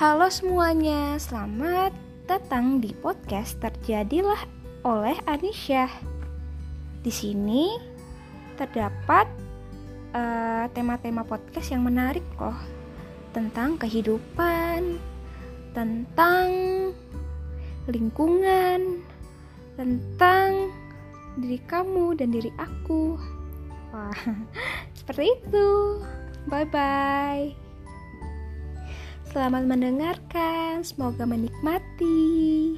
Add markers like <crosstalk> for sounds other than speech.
Halo semuanya, selamat datang di podcast Terjadilah oleh Anisyah. Di sini terdapat tema tema-tema podcast yang menarik loh tentang kehidupan, tentang lingkungan, tentang diri kamu dan diri aku. Wah, <laughs> seperti itu. Bye bye. Selamat mendengarkan, semoga menikmati.